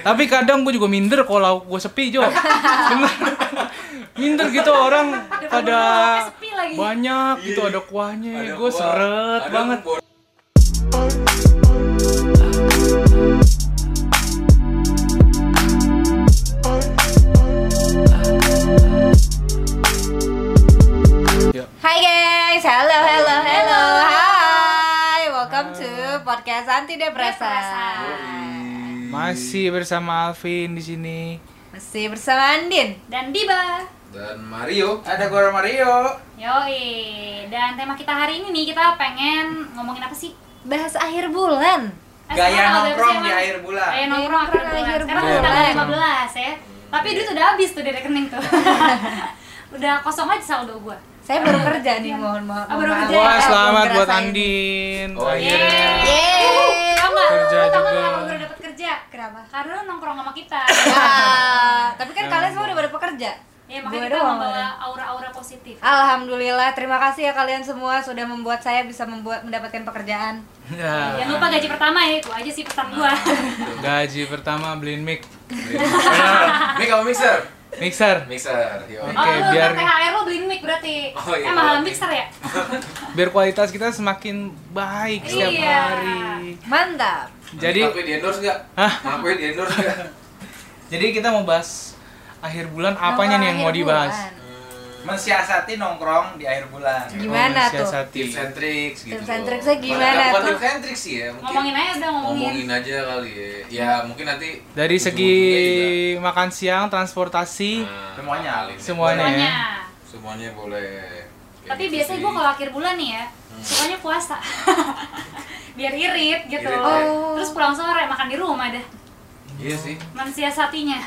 Tapi kadang gue juga minder kalau gue sepi Jo. Bener. minder gitu orang pada banyak gitu Iya. ada kuahnya. Gue seret ada banget. bubur. Hai guys, hello hello hello, hai, welcome to podcast anti depresa. Masih bersama Alvin di sini. Masih bersama Andin. Dan Diba. Dan Mario. Ada gua Mario. Yoi. Dan tema kita hari ini nih kita pengen ngomongin apa sih? Bahas akhir bulan. Eh, Gaya nongkrong di akhir bulan. Gaya nongkrong akhir bulan. akhir Sekarang bulan. udah tanggal 15 ya. Tapi duit udah habis tuh di rekening tuh. udah kosong aja saldo gua. Saya baru kerja nih, mohon maaf. Ah, baru kerja ya? Wah Belum selamat buat. Andin. Oh, iya. Yeay. Tau nggak? Kerja Lu tau nggak kerja? Kenapa? Karena lu nongkrong sama kita. Ya, tapi kan kalian semua udah pada pekerja. Ya Gua makanya kita doang, membawa ya. aura-aura positif. Alhamdulillah, terima kasih ya kalian semua sudah membuat saya bisa membuat mendapatkan pekerjaan. Ya. Jangan lupa gaji pertama ya, itu aja sih pesan gua. Gaji pertama beliin mic, kamu mixer. mixer. Mixer. Oke, oh, lu biar- THR lu beliin mic berarti. Oh, iya, eh mahal berarti. mixer ya? Biar kualitas kita semakin baik setiap Iya. hari. Mantap. Jadi Ngakuin di endorse enggak? Hah? Ngakuin di endorse enggak? jadi kita mau bahas akhir bulan apanya nih yang mau dibahas? bulan. Mensiasati nongkrong di akhir bulan. Gimana Oh, tuh? Tips and tricks gitu. Tips and tricksnya gimana Bukan- bukan tuh? tips and tricks sih ya. Mungkin Ngomongin aja udah ngomongin. ngomongin aja kali ya. Ya mungkin nanti Dari segi makan siang, transportasi. Nah, Semuanya. Semuanya. Semuanya. Semuanya boleh. Tapi biasanya gua kalau akhir bulan nih ya, Hmm. sukanya puasa. Biar irit gitu. Irit ya. Oh. Terus pulang sore makan di rumah dah. Iya sih. Mensiasatinya.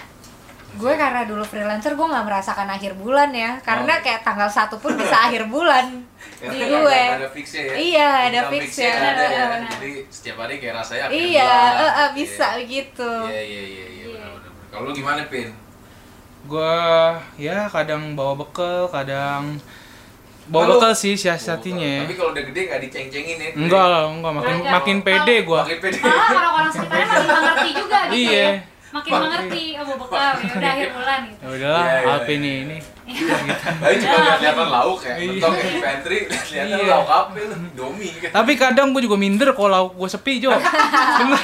Gue karena dulu freelancer gue nggak merasakan akhir bulan ya karena Oh. kayak tanggal satu pun bisa akhir bulan di Karena gue ada, ada fixnya ya. Iya, ada fixnya. fixnya ada ya. Benar. Jadi setiap hari kayak rasanya akhir iya bulan. eh, eh, Iya. bisa begitu Iya iya iya iya benar-benar. Kalau lu gimana Pin? gua ya kadang bawa bekal, kadang bawa bekal sih siasatinya. Tapi kalau udah gede nggak diceng-cengin ya? Enggak lah, enggak makin Enggak. makin pede gua. Makin pede. Malah orang-orang sekitarnya makin mengerti juga gitu Iya. ya. Makin mengerti, oh bawa bekal ya udah akhir bulan gitu. Ya udahlah, Iya, iya, Alvin iya. nih ini. Tapi juga nggak kelihatan lauk ya. Iya. Mentok di pantry, kelihatan Iya. lauk apa? Domi kan. Tapi kadang gue juga minder kalau gue sepi Jo. Bener.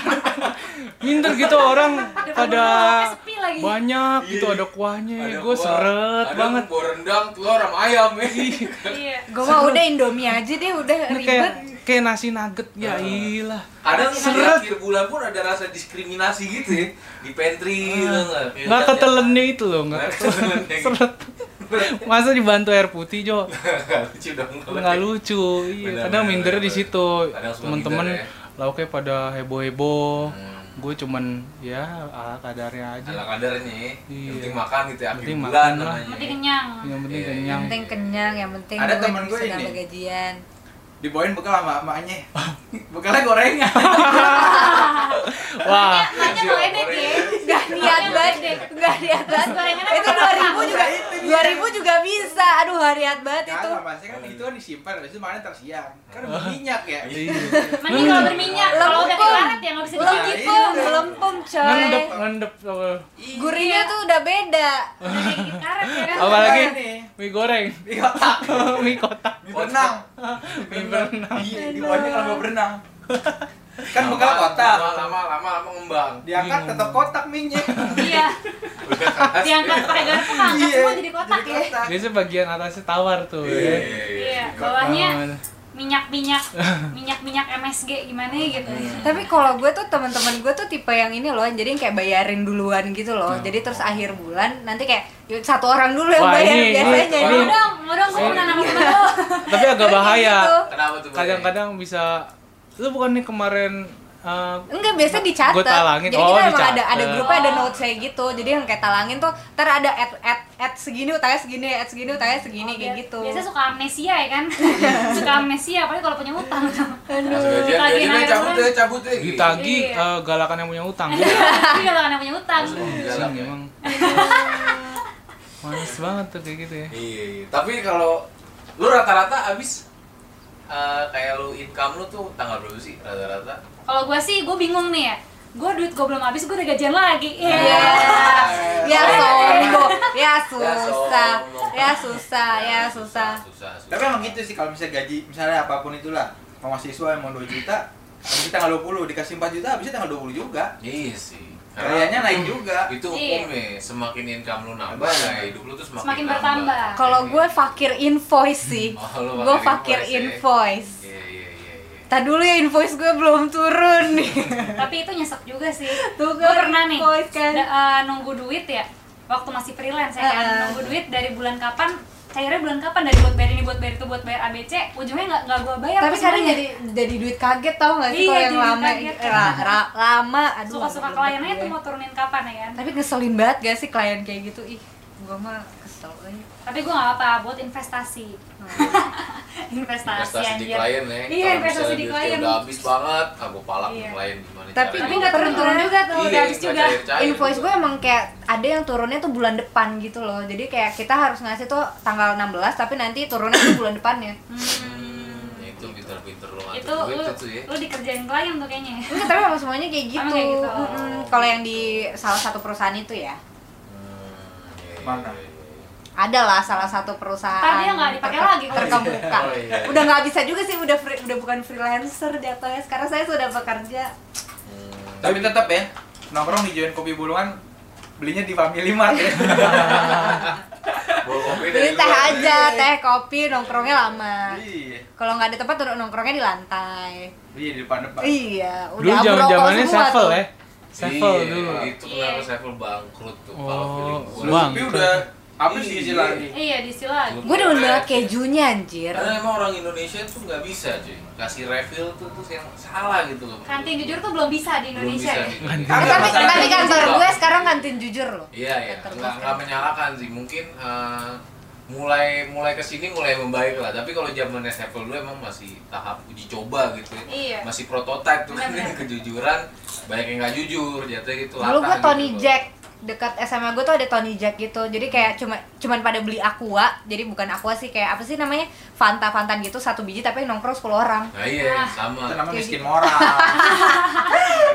Minder gitu orang pada lagi. banyak gitu Iya. ada kuahnya. Ada Gue seret ada banget. bubur rendang, telur sama ayam ya. Iya. gue mah udah indomie aja deh udah ribet kayak kayak nasi nugget ya ilah. Kadang di Seret. akhir bulan pun ada rasa diskriminasi gitu ya di pantry tau nggak? Ketelennya itu loh, nggak gitu. Seret. Masa dibantu air putih Jo? Nggak lucu dong Nggak lucu. Iya, kadang mindernya di situ. Temen-temen minder ya. lauknya pada heboh-heboh. Hmm. Gue cuman ya ala kadarnya aja. Ala kadarnya ya. Iya. Yang penting makan gitu ya, Penting bulan makan lah. namanya. Nanti kenyang. Yang penting Iya, iya. kenyang. yang penting kenyang yang penting Ada gue temen gue ini. gajian Dibawain bekal sama emaknya. Bekalnya gorengan. Wah, Makanya lo edek ya. Gak niat banget, gak niat banget. Gorengannya Itu apa? 2000 juga, 2000 juga bisa. Aduh, gak niat banget itu. Kan pasti kan itu kan disimpan, habis itu makannya ntar siang. Kan berminyak ya. iya. Mending kalau berminyak, kalau udah karet ya nggak bisa dimakan. Lempung coy. ngendep ngendep apa? Gurihnya tuh udah beda. Ya apalagi mie goreng Di kotak. mie kotak Di berenang. mie berenang Iya, dibawanya kalau mau berenang. Kan bekal kotak. Lama lama lama ngembang. Diangkat tetap kotak minyak. Iya. Diangkat pakai garpu ngangkat Iya, semua jadi kotak ya. kotak. biasanya bagian atasnya tawar tuh Iya, ya. iya, Iya, bawahnya Oh, minyak-minyak minyak-minyak MSG gimana gitu. Tapi kalau gue tuh teman-teman gue tuh tipe yang ini loh, jadi kayak bayarin duluan gitu loh. Jadi terus akhir bulan nanti kayak yuk, satu orang dulu yang bayar ini- biasanya. Mau dong, mau dong, gue pernah nama temen lo. tapi agak bahaya Gitu. Kenapa tuh? Bang? kadang-kadang bisa lu bukan nih kemarin uh, Enggak, biasa dicatat. Gue talangin. Jadi Oh, kita emang ada ada grupnya ada notes kayak gitu. Jadi yang kayak talangin tuh ntar ada at at at segini utangnya segini, at segini utangnya segini kayak gitu. Biasa suka amnesia ya kan? suka amnesia, apalagi kalau punya utang. Aja, Lagi cabut deh, cabut deh. gitu. ditagi Iya. uh, galakan yang punya utang Tapi kalau anak punya utang. Galak ya. emang Males banget tuh kayak gitu ya Iya, iya. Tapi kalau lu rata-rata abis eh, kayak lu income lu tuh tanggal berapa sih rata-rata? Kalau gue sih, gue bingung nih ya. gue duit gue belum habis gue udah gajian lagi Iya. Iya. Ya sombong. Ya susah. sombong. Ya susah, ya susah. susah, susah. Tapi emang gitu sih kalau misalnya gaji, misalnya apa pun itulah, mau mahasiswa yang mau 2 juta, habis tanggal 20 dikasih 4 juta, habisnya tanggal 20 juga. Iya sih. Kayaknya naik juga. Itu Iya. hukumnya, semakin income lu nambah, ya hidup lu tuh semakin, Semakin bertambah. Kalau gue fakir invoice sih. Oh, Gue fakir fakir invoice invoice. Tadi dulu ya invoice gue belum turun nih. tapi itu nyesek juga sih. Tuh gue kan, pernah nih kan. da- eh, nunggu duit ya waktu masih freelance ya kan. Heeh. nunggu duit dari bulan kapan cairnya bulan kapan? Dari buat bayar ini buat bayar itu buat bayar ABC ujungnya nggak nggak gue bayar Tapi sekarang jadi jadi duit kaget tau gak sih Iya, kalau yang jadi lama kaget. ra- ra- lama. Aduh suka-suka agak kliennya tuh mau turunin kapan ya kan? Tapi ngeselin banget gak sih klien kayak gitu? Ih gue mah kesel banget. tapi gue nggak apa buat investasi investasi, investasi di klien ya iya Kalau investasi misalnya di klien udah habis banget ah gue palak Iya. klien gimana Tapi- tapi nggak turun-turun juga tuh Iya, udah habis juga Invoice gue emang kayak ada yang turunnya tuh bulan depan gitu loh. Jadi kayak kita harus ngasih tuh tanggal 16 tapi nanti turunnya tuh bulan depannya. Hmm, itu pinter-pinter ngatur itu duit lu, itu ya lu dikerjain klien tuh kayaknya Enggak, tapi emang semuanya kayak gitu. Kayak gitu. Kalau yang di salah satu perusahaan itu ya. Hmm, iya, iya, Mana? iya, iya. Ada lah salah satu perusahaan. Ntar dia nggak dipakai lagi terkemuka. Oh, iya. Udah nggak bisa juga sih, udah free- udah bukan freelancer jatuhnya. Sekarang saya sudah bekerja. Hmm. Tapi tetap ya, nongkrong di Join Kopi Bulungan belinya di Family Mart ya. Beli teh aja, teh, kopi, nongkrongnya lama. Iya. Kalau nggak ada tempat nongkrongnya di lantai. Iya di depan-depan. Iya, Dulu udah zaman merokok zamannya semua Sevel tuh. ya. Sevel Iya, dulu. Itu kenapa Iya. Sevel bangkrut tuh Oh, kalau feeling gua. Bang. Tapi udah habis Iya. diisi lagi. iya diisi lagi Gue demen banget kejunya anjir. Karena emang orang Indonesia tuh nggak bisa cuy kasih refill tuh tuh yang salah gitu loh. kantin jujur tuh belum bisa di Belum Indonesia bisa ya gitu. Tapi itu kantor gue sekarang kantin jujur loh. Iya ya, Kantor gue nggak nggak sekarang. menyalahkan sih. Mungkin eh, mulai mulai ke sini mulai membaik lah. Tapi kalau zaman Sevel dulu emang masih tahap uji coba gitu ya. Iya. Masih prototipe tuh kan kejujuran banyak yang nggak jujur jatuh gitu. Dulu latah gue gitu Tony loh. Jack dekat SMA gue tuh ada Tony Jack gitu jadi kayak cuma cuman pada beli aqua jadi bukan aqua sih kayak apa sih namanya Fanta Fanta gitu satu biji tapi nongkrong 10 orang Nah iya Ah. sama. Itu namanya miskin gitu. moral.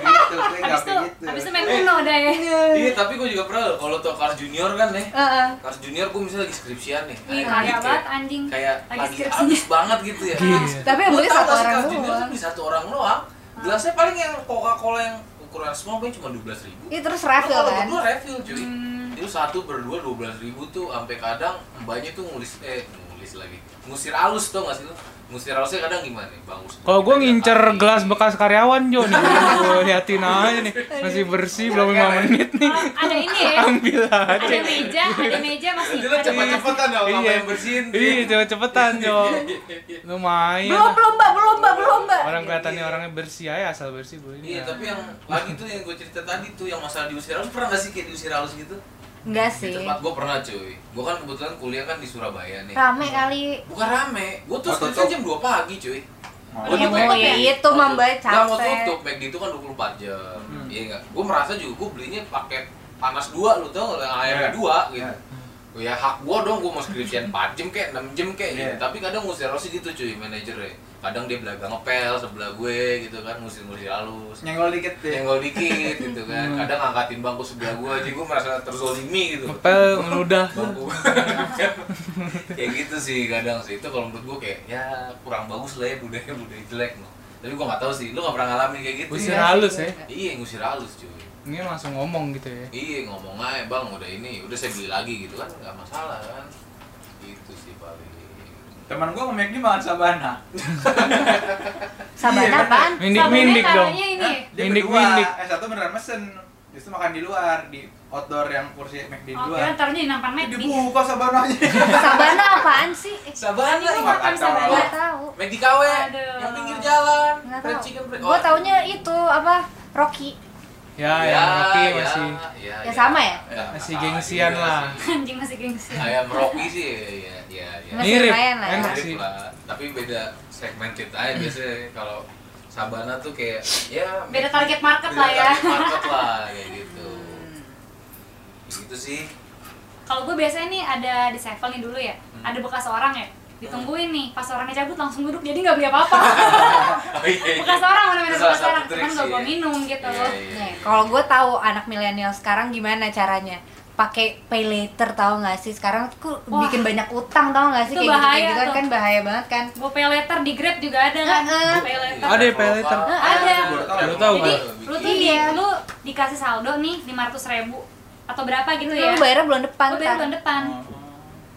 gitu, gue nggak habis itu kayak gitu. habis itu main Uno dah ya Iya tapi gue juga pernah loh, kalau tau Cars Junior kan nih Heeh. Cars Junior gue misalnya lagi skripsian nih Ih, Anjing, kaya kayak- banget anjing Kayak Lagi lagi habis banget gitu ya Iya. tapi yang beli satu orang tuh doang satu orang doang Gelasnya paling yang Coca-Cola yang ukuran small paling cuma 12 ribu itu terus refill kalau kan berdua refill cuy Hmm. Itu satu berdua 12 ribu tuh sampai kadang mbaknya tuh ngulis eh ngulis lagi ngusir halus tuh gak sih lo? Ngusir halusnya kadang gimana nih bagus Kalau gue ngincer Tapi- gelas bekas karyawan Jo nih, gue liatin aja nih masih bersih belum lima menit nih, Oh, ada ini ya ambil ada aja. meja ada meja masih Jadi cepet-cepetan dong Iya. yang bersihin Iya, cepet cepetan Jo. Lumayan. belum belum mbak belum mbak belum mbak Orang kelihatannya orangnya bersih aja asal bersih gue ini. Iya, ya. tapi yang lagi tuh yang gue cerita tadi tuh yang masalah diusir halus pernah gak sih kayak diusir halus gitu? Enggak Di sih tempat gue pernah cuy. Gue kan kebetulan kuliah kan di Surabaya nih. rame kali Bukan rame, gue tuh tutup. jam 2 pagi cuy. Oh, ya di ya itu mah mbak Nggak mau capek tutup, McD itu kan 24 jam. Hmm. Iya enggak? Gue merasa juga gue belinya paket panas dua lu tau nggak yang airnya Iya. dua gitu. Ya hak gua dong, gua mau skripsian 4 jam kayak 6 jam kayak gitu. Iya. Tapi kadang ngusir halus gitu cuy, manajernya. Kadang dia belaga ngepel sebelah gue gitu kan, ngusir-ngusir halus. Nyenggol dikit deh. Nyenggol dikit gitu kan. Kadang angkatin bangku sebelah gua aja gua merasa terzolimi gitu. Ngepel ngeludah. Bangku. kayak gitu sih kadang sih. Itu kalau menurut gua kayak ya kurang bagus lah ya budaya budaya jelek loh. Tapi gua nggak tahu sih, lu nggak pernah ngalamin kayak gitu. Usir ya? halus ya. Iya, ngusir halus cuy. Ini langsung ngomong gitu ya. Iya ngomong aja bang udah ini udah saya beli lagi gitu kan nggak masalah kan gitu sih paling Teman gue nge di makan sabana. sabana Iya, apaan Mindik-mindik Sabunnya dong. ini Dia Mindik-mindik. berdua, eh satu beneran mesen. Justru makan di luar di outdoor yang kursi McD di Oh, luar. kira taruhnya di nampan Ini McD. dibuka sabananya. sabana apaan sih Sabana Ini gua makan sabana. nggak tahu di KW Aduh. yang pinggir jalan nggak tahu chicken fried gue taunya itu apa Rocky Ya, yang Rocky ya, masih ya, Ya sama ya? Masih sama, gengsian iya lah. Anjing masih gengsi. ayam Rocky sih ya ya ya Masih Mirip, lah ya. Mirip sih. lah tapi beda segmented aja biasanya kalau Sabana tuh kayak ya Beda target market beda lah ya. target market lah kayak gitu gitu sih Kalau gue biasanya nih ada di Sevel nih dulu ya, Hmm. ada bekas orang ya. Ditungguin nih pas orangnya cabut langsung duduk jadi nggak beli apa-apa Oh, iya, iya. bekas orang mana-mana bekas orang cuman nggak sih, gua ya. minum gitu Iya, iya. Nih, kalau gue tahu anak milenial sekarang gimana caranya pakai pay later tahu nggak sih sekarang tuh Wah. bikin banyak utang tahu nggak sih Itu kayak gitu, bahaya gitu tuh. kan bahaya banget kan gue pay later di grab juga ada kan Heeh. pay later Ada pay later? Eh, ada. Baru tahu, jadi lu tuh di, Iya. lu dikasih saldo nih 500 ribu atau berapa gitu ya lu bayarnya bulan depan lu bayar bulan depan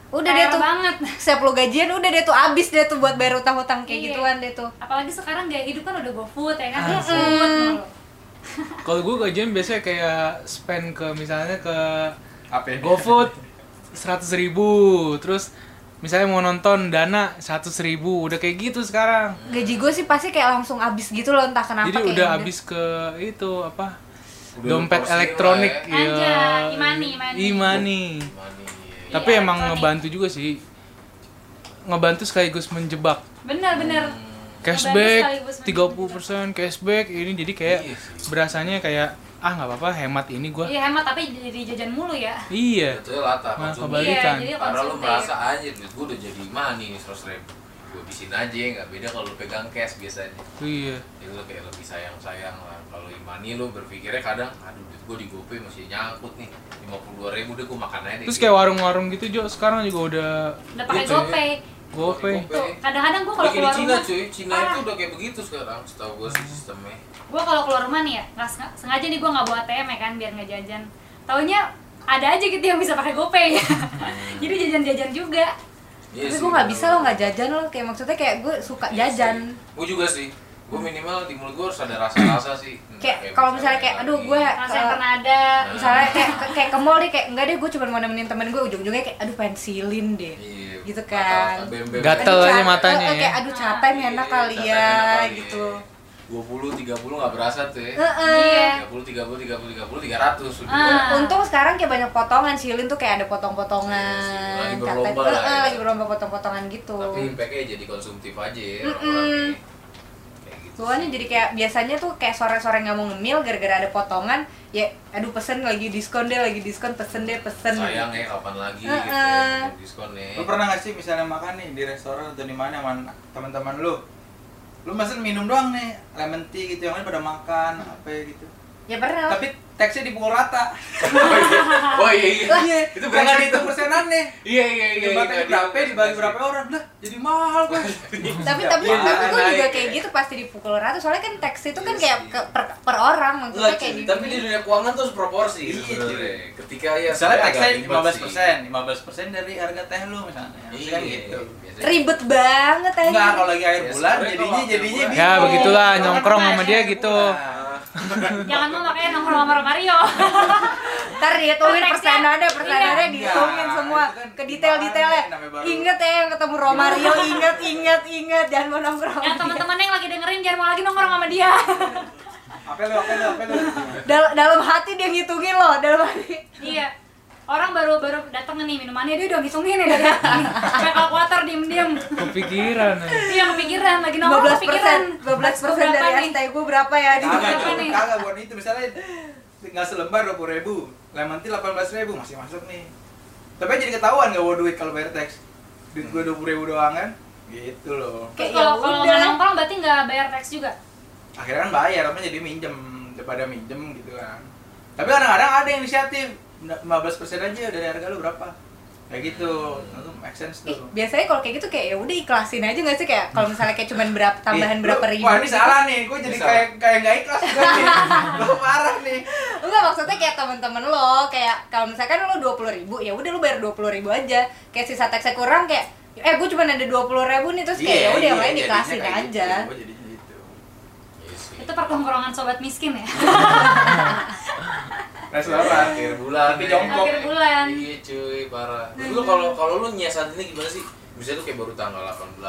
udah deh tuh banget setiap lu gajian udah deh tuh abis deh tuh buat bayar utang-utang kayak Iya. gituan deh tuh apalagi sekarang gaya hidup kan udah GoFood ya kan Ah. GoFood mulu. Kalau gue gajian biasanya kayak spend ke misalnya ke apa GoFood seratus ribu, terus misalnya mau nonton dana seratus ribu, udah kayak gitu sekarang. gaji gue sih pasti kayak langsung abis gitu loh entah kenapa Jadi kayak udah habis ke itu apa? Udah dompet elektronik ya. E-money, e-money. E-money. Money, iya. Tapi Iya, emang elektronik. ngebantu juga sih. Ngebantu sekaligus menjebak. bener-bener Cashback sekaligus 30% cashback ini jadi kayak Iya berasanya kayak ah nggak apa-apa hemat ini gua. iya hemat tapi jadi jajan mulu ya Iya. Betul lata Nah, kebalikan. Iya, jadi Karena lu merasa anjir gua udah jadi money nih 100 ribu Gue habisin aja nggak beda kalau lu pegang cash biasanya. Iya. Jadi lu kayak lebih sayang-sayang lah. Kalau money lu berpikirnya kadang Aduh duit gua di GoPay masih nyangkut nih 52 ribu deh gua makan aja deh. Terus kayak warung-warung gitu Jo sekarang juga udah udah pakai gitu. GoPay. GoPay. kadang-kadang gue kalau keluar Cina rumah cuy, Cina Parah. itu udah kayak begitu sekarang setahu gua sih sistemnya. Gue kalau keluar rumah nih ya nggak senga- sengaja nih gue nggak bawa ATM ya kan biar nggak jajan. Taunya ada aja gitu yang bisa pakai GoPay. Jadi jajan-jajan juga Iya tapi gue nggak bisa lo nggak jajan lo kayak maksudnya kayak gue suka jajan. Gue juga sih. Gue minimal di mulut gue harus ada rasa-rasa sih. kayak kalau misalnya kayak aduh gue rasa yang eh, pernah ada. misalnya kayak kayak ke mall deh kayak enggak deh gue cuma mau nemenin temen gue ujung-ujungnya kayak aduh pensilin deh. Iya, gitu kan. Gatel aja matanya eh, ya. kayak aduh capek nih enak kali ya gitu 20, 30 nggak berasa tuh ya. iya 30, 30, 30, 30, 300 udah. Ah. Untung sekarang kayak banyak potongan silin tuh kayak ada potong-potongan. Iya sih, lagi berlomba lah ya. lagi berlomba potong-potongan gitu. Tapi impactnya jadi konsumtif aja ya. Kayak gitu. Soalnya sih. jadi kayak biasanya tuh kayak sore-sore nggak mau ngemil gara-gara ada potongan, ya aduh pesen lagi diskon deh, lagi diskon pesen deh pesen. sayang ya kapan lagi gitu Heeh. ya ada diskon nih. Lu pernah gak sih misalnya makan nih di restoran atau di mana teman-teman lu? Lu mesen minum doang nih, lemon tea gitu, yang lain pada makan, apa gitu. Ya pernah. Tapi teksnya dipukul rata. Oh iya iya. Iya, Itu itu jangan brengsek dihitung tuh. persenan nih. Iya iya iya. Jumlahnya iya, berapa, iya, dibagi iya. berapa orang, lah jadi mahal kan. tapi tapi Iya, tapi gue juga kayak gitu pasti dipukul rata soalnya kan teks itu kan Iya kayak ke, per, per orang maksudnya kayak gitu tapi di dunia keuangan tuh harus proporsi Iya. Ketika ya Misalnya sebenarnya teksnya agak ribet 15 sih. persen, 15 persen dari harga teh lu misalnya. Iya, Kan gitu. ribet banget aja Enggak, kalau lagi akhir Ya, bulan jadinya jadinya Ya, begitulah, pas sama dia gitu. Jangan mau makanya nongkrong sama Mario ntar dihitungin persenannya persenannya Iya. dihitungin Iya, semua itu kan ke detail-detailnya. inget ya yang ketemu Romario inget inget inget jangan mau nongkrong yang teman-teman yang lagi dengerin jangan mau lagi nongkrong sama dia. Apa lu, apa lu, apa lu? Dal- dalam hati dia ngitungin loh dalam hati. Iya orang baru baru dateng nih minumannya dia udah ngitungin ya dari hati pakai kalkulator diem diem Kepikiran ya. iya kepikiran lagi 15 nongkrong persen kepikiran 15 persen dari nih? ST gue berapa ya di Kagak, Berapa nih? kagak buat itu misalnya tinggal selembar 20 ribu, lemon tea 18 ribu masih masuk nih. Tapi jadi ketahuan gak bawa duit kalau bayar teks. Duit gue 20 ribu doang kan? Gitu loh. Kayak kalau ya kalau nggak nongkrong berarti nggak bayar teks juga Akhirnya kan bayar, apa jadi minjem daripada minjem gitu kan. Tapi kadang-kadang ada inisiatif 15% aja dari harga lu berapa? Kayak gitu, itu make sense tuh. biasanya kalau kayak gitu kayak ya udah ikhlasin aja gak sih kayak kalau misalnya kayak cuman berapa tambahan berapa ribu Wah ini gitu. salah nih, gue jadi kayak kayak nggak ikhlas gue nih. Lu parah nih. Enggak maksudnya kayak temen-temen lo kayak kalau misalkan lo dua puluh ribu ya udah lo bayar dua puluh ribu aja kayak sisa teksnya kurang kayak eh gue cuma ada dua puluh ribu nih terus kayak ya udah yang lain ikhlasin kayak aja Gitu, gitu. Iya itu pertongkrongan sobat miskin ya Restoran. akhir bulan Tapi nih. jongkok. akhir bulan iya cuy parah Terus lu kalau kalau lu nyiasatinnya gimana sih misalnya lu kayak baru tanggal 18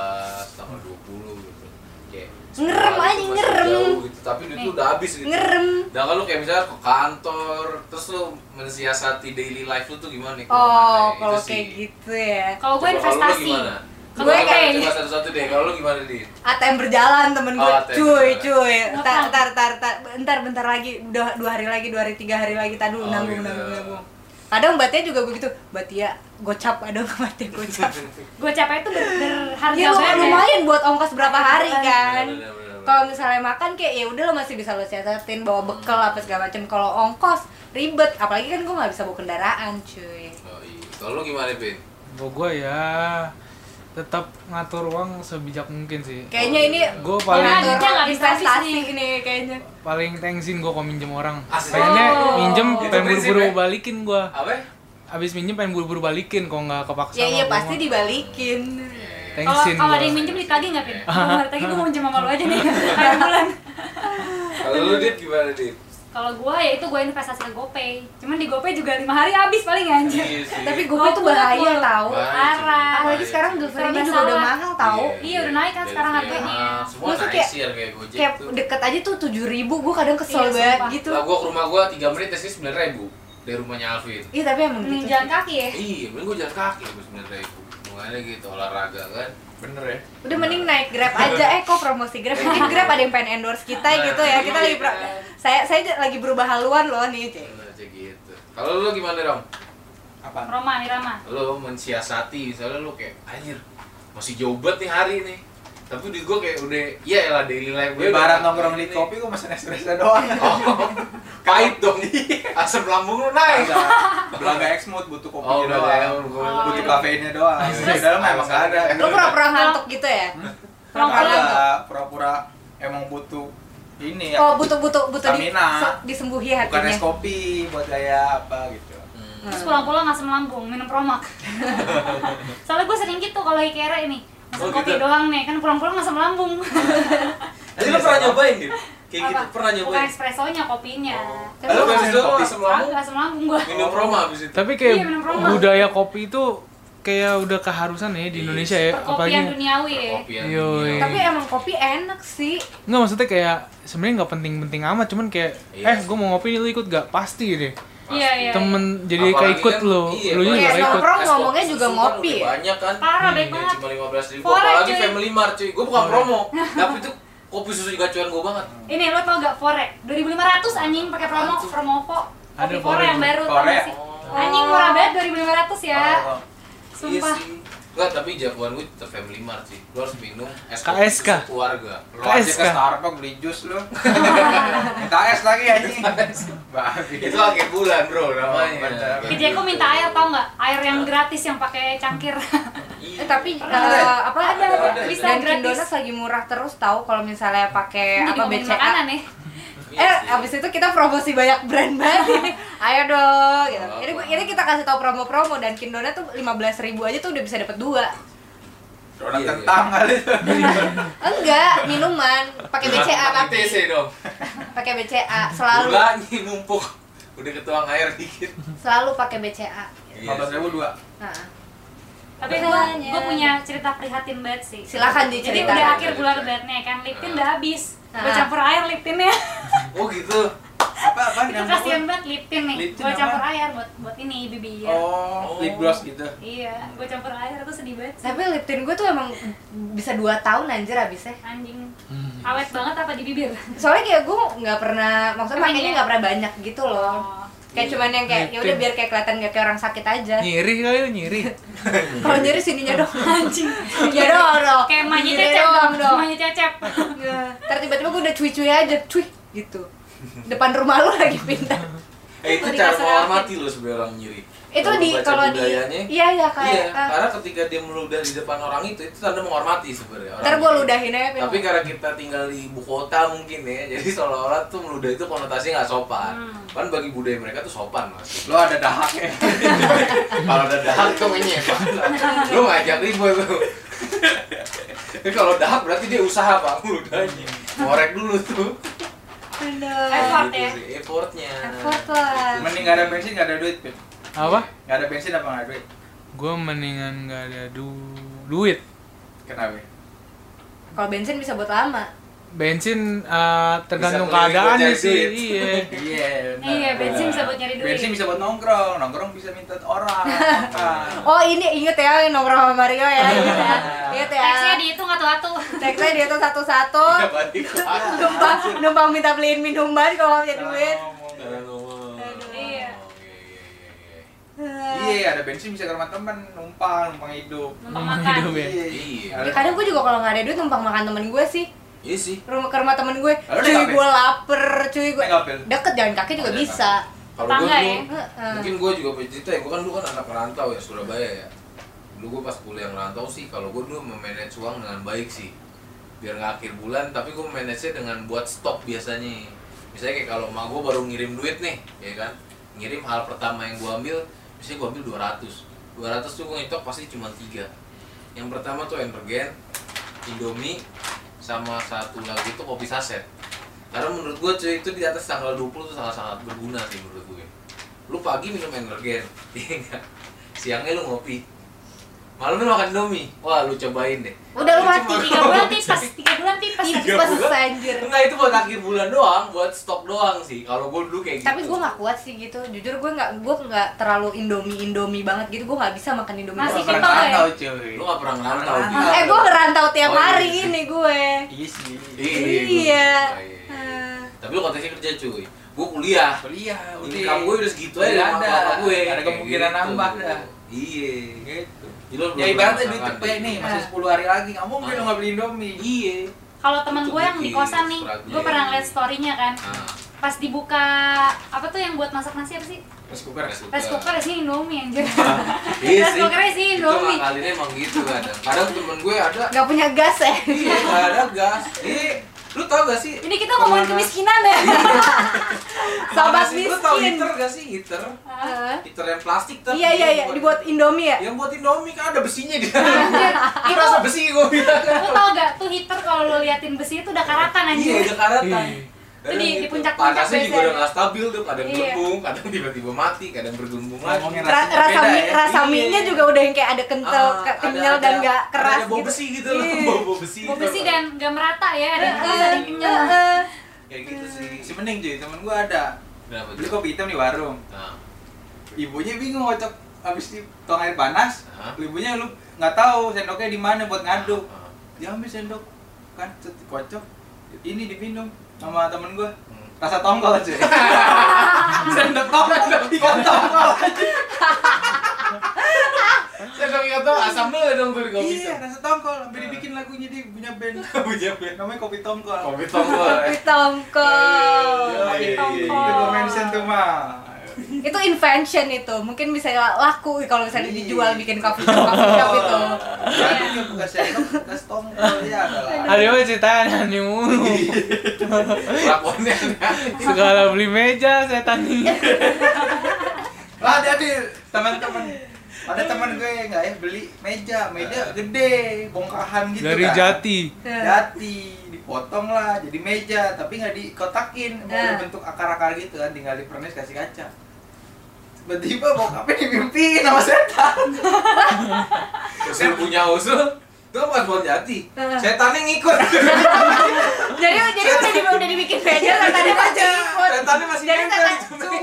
tanggal 20 gitu kayak Ngerem aja, itu ngerem. jauh gitu, tapi duit lu Nih. udah habis gitu ngerem dan kalau kayak misalnya ke kantor terus lu mensiasati daily life lu tuh gimana nih oh kalau Itu kayak gitu ya kalau gue lu investasi gimana? Gue kayak coba satu-satu deh kalau lu gimana di ATM berjalan temen gue Oh, cuy berjalan. cuy. Ngapa? ntar ntar ntar ntar. Bentar bentar lagi. Udah dua hari lagi dua hari tiga hari lagi. Tadi dulu Oh, nanggung gitu. nanggung nanggung kadang Batia juga begitu. Batia gocap. Ada nggak Batia gocap. Gue capek itu ber berharga ya banget. ya. lumayan buat ongkos berapa hari kan? Bener, bener, bener. kalau misalnya makan kayak ya udah lo masih bisa lo siasatin bawa bekal apa segala macam. Kalau ongkos ribet. Apalagi kan gue nggak bisa bawa kendaraan cuy. Oh, iya. Kalau lu gimana, Pin? Kalau gue ya tetap ngatur uang sebijak mungkin sih. kayaknya ini Gue paling habis investasi nih. ini kayaknya paling thanksin gue kalau minjem orang. Asli. Pengennya Oh. minjem, pengen buru-buru ya? balikin gue. Apa? ya? Abis minjem pengen buru-buru balikin kalau nggak kepaksa. ya iya gua pasti mah. dibalikin Thanksin kalau ada gua. yang minjem ditagih nggak pin? Kalau ditagih gue mau minjem sama lu aja nih akhir bulan. Kalau lu dit gimana, dit? Kalau gue ya itu gue investasi ke GoPay. Cuman di GoPay juga lima hari habis paling anjir. Iya sih. tapi gue tuh bahaya tahu Bahaya, Parah. apalagi sekarang deliverynya juga udah mahal tahu Iya, udah naik kan sekarang harganya. Gua tuh kayak- sih harga Gojek kayak tuh. deket aja tuh tujuh ribu gue kadang kesel Iya, banget sumpah. gitu Lah gua ke rumah gua 3 menit tesnya 9 ribu dari rumahnya Alvin. iya tapi emang Mending gitu jalan kaki ya. Iya, mending gua jalan kaki gua 9 ribu. Makanya gitu olahraga kan. Bener ya? udah mending naik grab aja eh kok promosi grab mungkin grab ada yang pengen endorse kita Nah, gitu ya kita iya lagi pro- kan. saya saya lagi berubah haluan loh nih Cek. Aja gitu. Kalau lu gimana, Rom? Apaan? Roma nih. Lu mensiasati misalnya lu kayak anjir masih jauh banget nih hari nih. Tapi di gua kayak udah iya lah daily life Gue barang nongkrong di kopi gue mesen espresso doang. Oh, pahit dong. Asam lambung lu naik. Belaga Exmood butuh kopi Oh, ya, doang. gua- Butuh kafeinnya doang. Di dalam emang gak ada. lu pura-pura ngantuk gitu ya pura-pura ngantuk Ada pura-pura emang butuh ini ya. oh butuh butuh butuh di, disembuhi Bukan hatinya es kopi buat kayak apa gitu. Hmm. Terus pulang-pulang asam lambung, minum promak. Soalnya gue sering gitu kalau kira ini. Masa Oh, kopi gitu? doang nih, kan pulang-pulang asam lambung. Jadi lu pernah nyobain gitu? Kayak gitu pernah Bukan nyobain? espressonya, kopinya. Oh. Tapi habis itu kopi asam lambung asam lambung gua. minum Roma habis itu. Tapi kayak Iya, budaya kopi itu kayak udah keharusan ya di Iya. Indonesia ya. Perkopian Apalagi duniawi ya. Perkopian Yoi. dunia. tapi emang kopi enak sih nggak maksudnya kayak sebenarnya nggak penting-penting amat cuman kayak Iya. eh gue mau ngopi nih lu ikut gak pasti deh Iya, iya. temen jadi Apalagi kayak ikut kan- lo iya, lu juga Kayak gak ikut nongkrong ngomongnya juga kan ngopi ya? Banyak kan? Parah, baik Iya, banget. Cuma 15 ribu. Forex, Apalagi cuy. Family Mart cuy. Gue bukan promo. Tapi itu kopi susu juga cuan gue banget. Ini lo tau gak Fore? 2500 anjing pakai promo Promovo. Ada Kopi Fore Fore yang baru tau sih? Oh. Anjing murah banget 2500 ya. Oh, Sumpah. Enggak, tapi jagoan gue tetap Family Mart sih. Lu harus minum es kopi KSK. keluarga. Lu aja KSK. ke Starbucks beli jus lu. Minta es lagi anjing. Itu akhir bulan, Bro, namanya. bener. Ke Jeko minta air tau gak? Air yang gratis yang pakai cangkir. Iya. Eh, tapi Ada. eh, apa Ada, ada. bisa Bisa Dunkin gratis. Donuts lagi murah terus tahu kalau misalnya pakai apa BCA makanan ya. Iya Eh, abis itu kita promosi banyak brand banget. Ayo dong, gitu. Oh, Ini, ini kita kasih tahu promo-promo dan Kindona tuh 15.000 ribu aja tuh udah bisa dapat dua. Donat Iya, kentang kali itu. Enggak, minuman pakai BCA tapi ITC dong. pakai BCA selalu Gulanya numpuk. Udah ketuang air dikit. selalu pakai BCA. Iya. 15 ribu dua. Nah, Tapi gue gue punya cerita prihatin banget sih. Silakan Jadi diceritain. udah akhir bulan banget kan, Liptin udah habis. Gue campur air Liptinnya. Oh gitu. Apa apa Itu kasihan banget Liptin nih. Liptin Gue campur apa? air buat buat ini bibir. Oh, lip gloss gitu. Iya, gue campur air tuh sedih banget. sih. tapi Liptin gue tuh emang bisa 2 tahun anjir abisnya. Anjing. Hmm. Awet banget apa di bibir? Soalnya kayak gue nggak pernah, maksudnya makanya iya? nggak pernah banyak gitu loh. Oh. Kayak cuman yang kayak ya udah biar kayak kelihatan gak kayak orang sakit aja. nyiri kali lu nyiri Kalau nyeri sininya dong. Anjing. Ya doang dong. Kayak Pinggirnya cecep dong. dong. Emaknya cecep. Nggak. Ntar tiba-tiba gue udah cuy-cuy aja, cuy gitu. Depan rumah lu lagi pindah. Eh itu cara menghormati lo sebagai orang nyiri. Itu Kalau di kalau di budayanya, Iya iya kayak Iya, ah, karena ketika dia meludah di depan orang itu, itu tanda menghormati sebenarnya. orang ntar gue ludahin aja. Tapi karena kita tinggal di ibu kota mungkin ya, jadi seolah-olah tuh meludah itu konotasinya nggak sopan. Hmm. Kan bagi budaya mereka tuh sopan mas. Lo ada dahaknya. kalau ada dahak tuh menyepan. Lu ngajak ribut tuh. Kalau dahak berarti dia usaha pak meludahnya. Ngorek dulu tuh. Aduh. Effort Gitu ya. sih, Effortnya. Effort lah. Mending gak ada bensin gak ada duit, Pin. apa Gak ada bensin apa gak ada duit? gue mendingan gak ada du duit Kenapa? Kalau bensin bisa buat lama. Bensin eh, tergantung Bisa keadaannya nyari sih iya Iya. Iya, bensin bisa buat nyari duit. Bensin bisa buat nongkrong, nongkrong bisa minta orang. Oh ini inget ya nongkrong sama Mario ya, inget ya, inget ya. Teksnya dihitung atu-atu. Teksnya dia tuh satu-satu, Ya, balik lagi. numpang numpang minta beliin minuman kalau punya duit. Iya. Iya, iya, iya, iya. ada bensin bisa ke rumah teman numpang numpang hidup numpang makan hidup ya. Iya. Ya, kadang gue juga kalau nggak ada duit numpang makan temen gue sih Iya sih. rumah ke rumah temen gue Lalu cuy gue lapar cuy gue deket jalan kaki juga Oh, jalan bisa Kalau gue ya? Mungkin gue juga punya cerita ya. Gue kan dulu kan anak merantau ya Surabaya ya. Dulu gue pas kuliah merantau sih, kalau gue dulu memanage uang dengan baik sih. Biar nggak akhir bulan, tapi gue manage dengan buat stok biasanya. Misalnya kayak kalau emak gue baru ngirim duit nih, ya kan. Ngirim hal pertama yang gue ambil, misalnya gue ambil 200. 200 tuh gue ngitok pasti cuma tiga. Yang pertama tuh energen, Indomie, sama satu lagi tuh kopi saset. Karena menurut gue cuy itu di atas tanggal 20 tuh sangat-sangat berguna sih menurut gue. Lu pagi minum energen, iya? Siangnya lu ngopi. Malamnya makan Indomie. Wah, lu cobain deh. Udah lu mati, tiga bulan tipes tiga bulan tipes Tiga bulan. puasa. anjir. Enggak, itu buat akhir bulan doang, buat stok doang sih. Kalau gue dulu kayak gitu. tapi gue nggak kuat sih gitu jujur gue nggak gue nggak terlalu indomie indomie banget gitu gue nggak bisa makan indomie Masih pernah ya? tahu cuy Lu gak pernah ngerantau gitu. eh gue ngerantau tiap Oh, iya hari sih. ini gue iya sih Iya. Iya. gua- iya. Eh. Tapi lu konteksnya kerja cuy. Gue kuliah. kuliah udah Income gue udah segitu aja ada. gue. Ada kemungkinan gitu. nambah dah. Iya. gitu lu ya ibaratnya duit cepet nih masih Nah. 10 hari lagi nggak mungkin lu nggak beli indomie Iya. Kalau teman gue yang di kosan nih, gue pernah liat storynya kan. Nah, Pas dibuka apa tuh yang buat masak nasi apa sih? rice cooker rice Rice cooker isinya Indomie anjir. Iya Rice sih. cooker Itu Indomie. ngakalinnya emang gitu kadang. Kadang temen gue ada nggak punya gas ya Iya, nggak ada gas. Iya, lu tau gak sih? Ini kita ngomongin kemiskinan ya. Sobat sih? Lu tau miskin. heater gak sih? Heater? Heater yang plastik tapi iya iya iya dibuat indomie ya Yang buat Indomie kan ada besinya di dalam. Anjir, Itu itu rasa besi gue bilang. lu tau gak tuh heater kalau lu liatin besi itu udah karatan Iya, anjir. udah karatan. Iya. Itu di- di puncak-puncak Panasnya juga udah gak stabil tuh, kadang Iya. gelembung, kadang tiba-tiba mati, kadang bergelembung lagi. Ra- rasanya rasa mie ya. rasa Iya. mie nya juga udah yang kayak ada kental Ah, ke- ada- kenyal ada- dan nggak ada- keras ada bau gitu besi gitu loh, Iya. bau bau besi. Bau besi gak? dan gak merata ya, ada yang keras, ada Kayak gitu sih. si mending cuy temen gua ada. Kenapa beli kopi hitam di warung. Nah, ibunya bingung ngocok abis di tong air panas. Hah? ibunya lu nggak tahu sendoknya di mana buat ngaduk. Ah, diambil sendok kan kocok. Ini diminum sama temen gua. Hmm. rasa tongkol cuy. Sendok tongkol ikan tongkol. Aja asam dulu dong tuh di kopi iya rasa tongkol sampai dia punya band Punya band. namanya kopi tongkol Kopi tongkol. kopi tongkol Kopi tongkol. itu mention tuh mah itu invention itu mungkin bisa laku kalau misalnya Iya. dijual bikin coffee shop coffee shop itu Jadinya bukan sendok, bekas tongkol ya adalah. Ada apa ceritanya mulu. Lakonnya Segala beli meja saya tanya. Lah ada di teman-teman. Ada teman gue nggak ya beli meja, meja gede, bongkahan gitu Dari kan. jati. Jati, dipotong lah jadi meja, tapi nggak dikotakin, mau Nah. bentuk akar-akar gitu kan, tinggal dipernis kasih kaca. Tiba-tiba bokapnya dimimpiin sama setan. Usul punya usul. Itu kan pas buat jati. Heeh. Setannya ngikut. jadi jadi udah di, udah dibikin meja setannya masih ikut Setannya masih jadi setan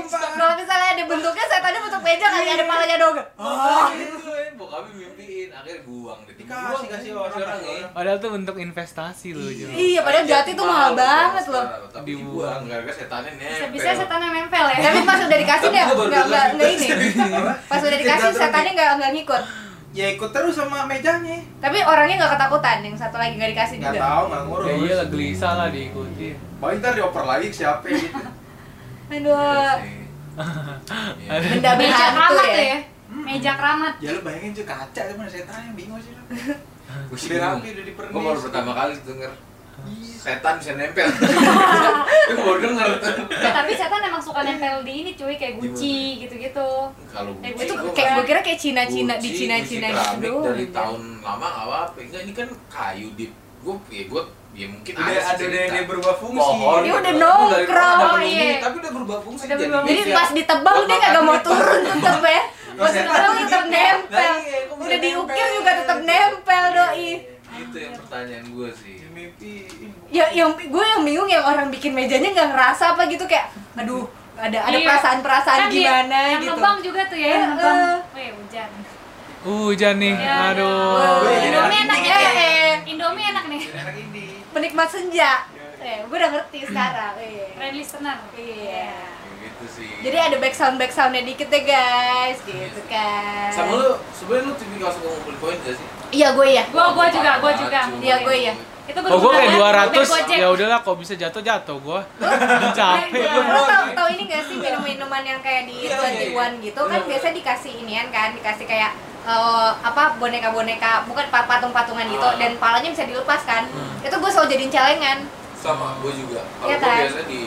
kalau misalnya ada bentuknya setannya bentuk meja kali ada palanya dong Oh, gitu ya. Bokapnya mimpiin, akhirnya buang deh. Dikasih, kasih kasih orang, ya. Padahal tuh bentuk investasi loh. Jo. Iya, padahal jati tuh mahal banget loh. Tapi Dibuang. gara-gara setannya nempel. Bisa-bisa setan yang nempel ya. tapi pas udah dikasih baru nggak nggak ini pas udah dikasih setannya nggak nggak ngikut Ya ikut terus sama mejanya. tapi orangnya nggak ketakutan yang satu lagi nggak dikasih Nggak juga tahu, nggak ngurus. Ya iyalah gelisah lah diikuti. Paling ntar dioper lagi ke siapa gitu. aduh Iya. Iya. benda Meja keramat ya ya. Meja keramat. Ya lu bayangin cuy kaca tuh mana setan yang bingung sih lu. Bingung. rapi, udah dipernis. Gua baru pertama kali denger setan bisa nempel. Itu baru denger. Ya, tapi setan emang suka nempel di ini cuy kayak Gucci gitu-gitu. Kalau Eh, Gucci itu gua kayak gue kira kayak Cina Cina di Gucci, Cina Gucci Cina gitu dari anjir. tahun lama nggak apa-apa. Enggak ini kan kayu di gua ya gua ya mungkin Udah ada ada cerita. dia berubah fungsi. Pohon, Dia udah gitu. Nongkrong, iya. tapi udah berubah fungsi Udah berubah jadi meja. pas ditebang dia kagak mau turun tetep ya pas ditebang gitu. tetep nempel Nah, iya, udah diukir juga tetep nempel doi Itu yang pertanyaan gua sih. Ya yang gue yang bingung yang orang bikin mejanya nggak ngerasa apa gitu kayak aduh ada ada Iya. perasaan-perasaan Kan dia- gimana yang gitu nebang juga tuh ya, yang Eh, nebang. eh. Wih, hujan. Hujan nih. Ya, Aduh. Wah, Wih, Indomie enak ya. Eh. Indomie enak nih. Enak ini. penikmat senja eh gue udah ngerti sekarang eh. Friend listener. iya gitu sih Jadi ada back sound back soundnya dikit deh guys, gitu kan. sama lu sebenarnya lu tipikal suka ngumpulin koin gak sih Iya gue ya. Gua gua juga, gua juga. Iya, gue ya. Itu Oh gue kayak 200 Gojek. ya udahlah kok bisa jatuh jatuh gue capek Iya, gua. Lo tau, tau ini gak sih minum-minuman yang kayak di Iya, iya, 21 gitu kan Iya, iya. biasa dikasih inian kan, dikasih kayak eh, apa boneka-boneka bukan pa- patung-patungan gitu Ah. dan palanya bisa dilepas kan. Hmm. Itu gue selalu jadiin celengan. sama gue juga kalau Iya gue kan? biasanya di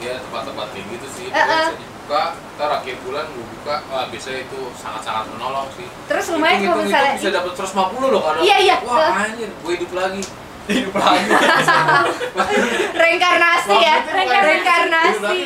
ya tempat-tempat kayak gitu sih eh. Dibuka ntar akhir bulan gue buka wah biasanya itu sangat-sangat menolong sih Terus lumayan kalau Hitung-hitung misalnya bisa dapat 150 loh kadang Iya, iya. wah Eh. anjir gue hidup lagi hidup lagi reinkarnasi ya, Reinkarnasi.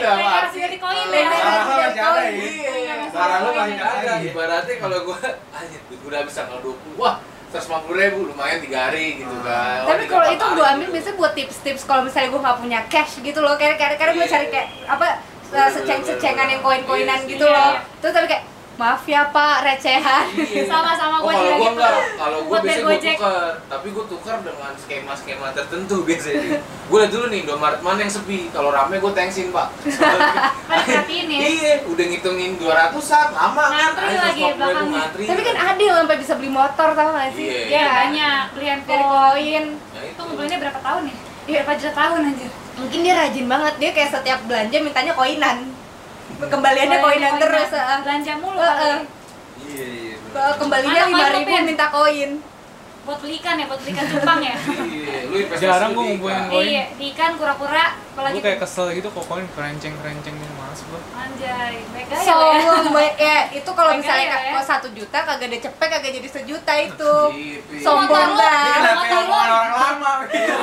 dari koin ya. Reinkarnasi dari koin. ya Iya. Sarah lu masih ada ibaratnya kalau gue anjir gue udah bisa kalau 20 wah 150 ribu lumayan tiga hari gitu kan Tapi kalau itu gue ambil gitu. biasanya buat tips-tips kalau misalnya gue nggak punya cash gitu loh. Kayak kadang kadang gue Iya. cari kayak apa uh, seceng-secengan yang koin-koinan Iya, gitu iya, loh. iya. Terus tapi kayak maaf ya pak recehan. Iya. Sama-sama Oh, gua kalau juga gitu. enggak, kalau gua Buat biasanya Gojek. tukar, tapi gua tukar dengan skema-skema tertentu biasanya. gua lihat dulu nih Indomaret mana yang sepi, kalau rame gua thanksin pak. Perhatiin ya. Iya, udah ngitungin 200an, lama kan? Ngantri Ayo, lagi 150 belakangnya. ngantri. tapi kan adil sampai bisa beli motor tau gak sih? Iya. Ya kan? banyak belian koin. Nah, Itu ngumpulnya berapa tahun ya? Berapa juta tahun anjir. Mungkin dia rajin banget. Dia kayak setiap belanja mintanya koinan. Kembaliannya koinan terus. uh. Belanja mulu Uh, uh. kali. Iya, iya. Uh, Kembalinya lima ribu kopen? minta koin. Buat beli ikan ya, buat beli ikan cupang ya. Iya, lu investasi Jarang gua ngumpulin koin. Iya, di ikan kura-kura apalagi gue kayak kesel gitu kok koin kerenceng kerenceng gitu males gue anjay, baik gaya So, ya. ya itu kalau misalnya ya. kalau satu juta kagak ada cepet kagak jadi sejuta itu. Iya. Sombong banget. kenapa omongan orang lama itu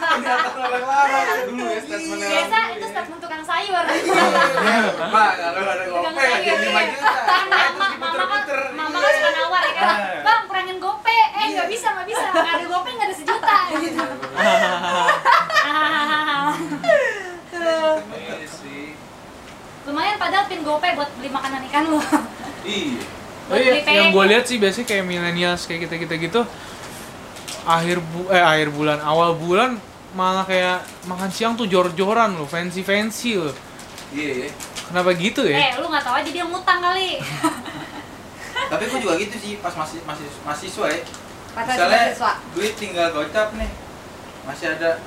pendapat orang lama Dulu ya statementnya Biasa itu ya. statement tukang sayur. Pak, kalau ada Tukang gope sayur. jadi 5 juta Kan mama, kan, mama kan suka nawar ya kan. Ah. Bang, kurangin gope. Eh, nggak bisa, nggak bisa. Nggak ada gope, nggak ada sejuta. Gitu. Iya. Lumayan padahal pin gope buat beli makanan ikan lu. Iya. Oh iya, yang gue lihat sih biasanya kayak millennials kayak kita kita gitu akhir bu eh akhir bulan awal bulan malah kayak makan siang tuh jor-joran loh fancy fancy loh Iya, iya. kenapa gitu ya Eh, lu nggak tahu aja dia ngutang kali. Tapi gue juga gitu sih pas masih masih mahasiswa ya Pas Misalnya mahasiswa. duit tinggal gocap nih Masih ada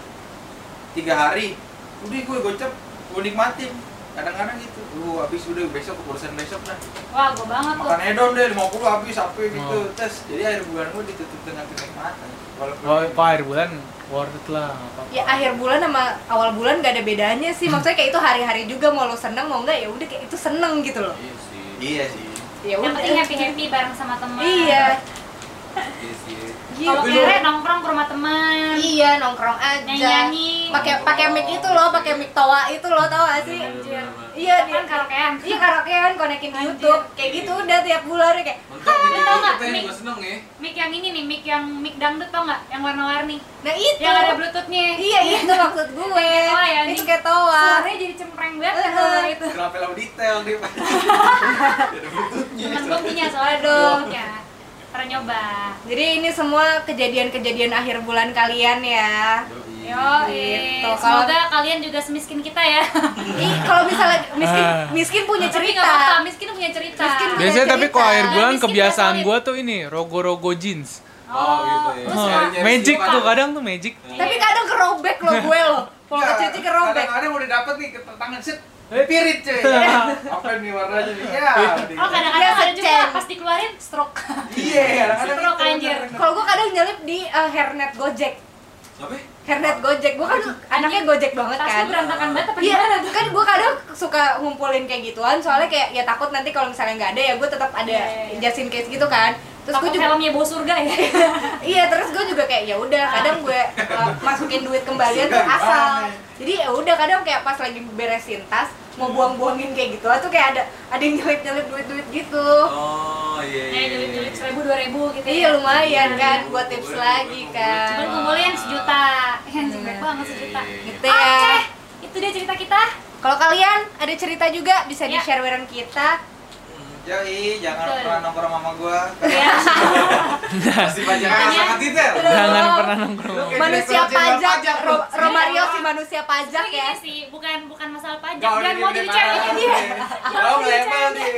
tiga hari Udah gue gocap, gue nikmatin Kadang-kadang gitu Uh, habis udah besok urusan besok dah Wah, gua banget tuh. Makan edon deh 50 habis apa gitu Oh. Tes, jadi akhir bulan gue ditutup dengan kenikmatan Walaupun oh, kok akhir bulan worth it lah nggak apa-apa. Ya akhir bulan sama awal bulan gak ada bedanya sih. Maksudnya kayak itu hari-hari juga mau lo seneng mau enggak ya udah kayak itu seneng gitu loh. Iya sih. Iya sih Ya Yang penting happy happy bareng sama teman. Iya. Iya sih. Kalau Gitu. kere nongkrong ke rumah teman. Iya nongkrong aja. Nyanyi-nyanyi. Pakai pakai mic itu loh, pakai mic toa itu loh, tau gak sih? Bener, bener, Iya, Kan di, karaokean. iya karaokean konekin di Anjir. YouTube. Kayak gitu udah tiap bulan kayak Untuk bikin tau nggak, kita yang Mik? gue seneng ya. Mic yang ini nih, mic yang mic dangdut tau nggak? Yang warna-warni. Nah itu. Yang ada bluetoothnya. Iya itu maksud gue. toa ya, itu kayak toa. Suaranya jadi cempreng banget kan kalau itu. Kenapa lo detail dia? Ada bututnya Temen gue punya soalnya Aduh. ya. Pernah nyoba. Jadi ini semua kejadian-kejadian akhir bulan kalian ya. Yo, Gitu. semoga kalian juga semiskin kita ya. Ih, kalau misalnya miskin Ah. miskin punya cerita. miskin punya cerita. Miskin punya biasanya tapi kok akhir cerita. bulan Miskin kebiasaan gue tuh ini rogo-rogo jeans Oh, gitu ya. nyari-nyari magic tuh kadang tuh magic Tapi kadang kerobek loh gue loh. Kalau Enggak, kecuci kerobek. Kadang-kadang udah dapet nih ke tangan set Pirit cuy Apa nih warnanya nih Ya Oh kadang-kadang Dia ada juga pas dikeluarin stroke. Iya kadang-kadang Stroke, anjir. Kalau gue kadang nyelip di eh, hairnet Gojek. Apa? Hairnet Gojek. Gue kan anaknya Gojek banget kan. lu berantakan banget apa Iya, gimana tuh? kan gue kadang suka ngumpulin kayak gituan soalnya kayak ya takut nanti kalau misalnya nggak ada ya gue tetap ada Iya, iya, iya. just in case gitu kan. Terus gue juga filmnya bau surga ya. iya terus gue juga kayak ya udah kadang gue uh, masukin duit kembalian tuh asal. gimana? Jadi ya udah kadang kayak pas lagi beresin tas mau buang-buangin kayak gitu tuh kayak ada ada yang nyelip-nyelip duit-duit gitu. Oh, iya iya. Kayak duit-duit seribu dua ribu gitu. Iya lumayan Iya, kan iya. buat tips Boleh, lagi boleh, kan. Cuman kumpulin sejuta. Ya, jelek banget sejuta. Gitu Oke, ya. itu dia cerita kita. Kalau kalian ada cerita juga bisa Ya. di-share bareng kita. Yoi, jangan Betul. pernah nongkrong sama gua. Iya. Pasti pacaran Makanya- sangat detail. Jangan pernah nongkrong. Manusia pajak, pajak, Ro-. Romario si manusia pajak ya sih, bukan bukan masalah pajak. Jangan mau jadi ceweknya dia. Oh, level nih.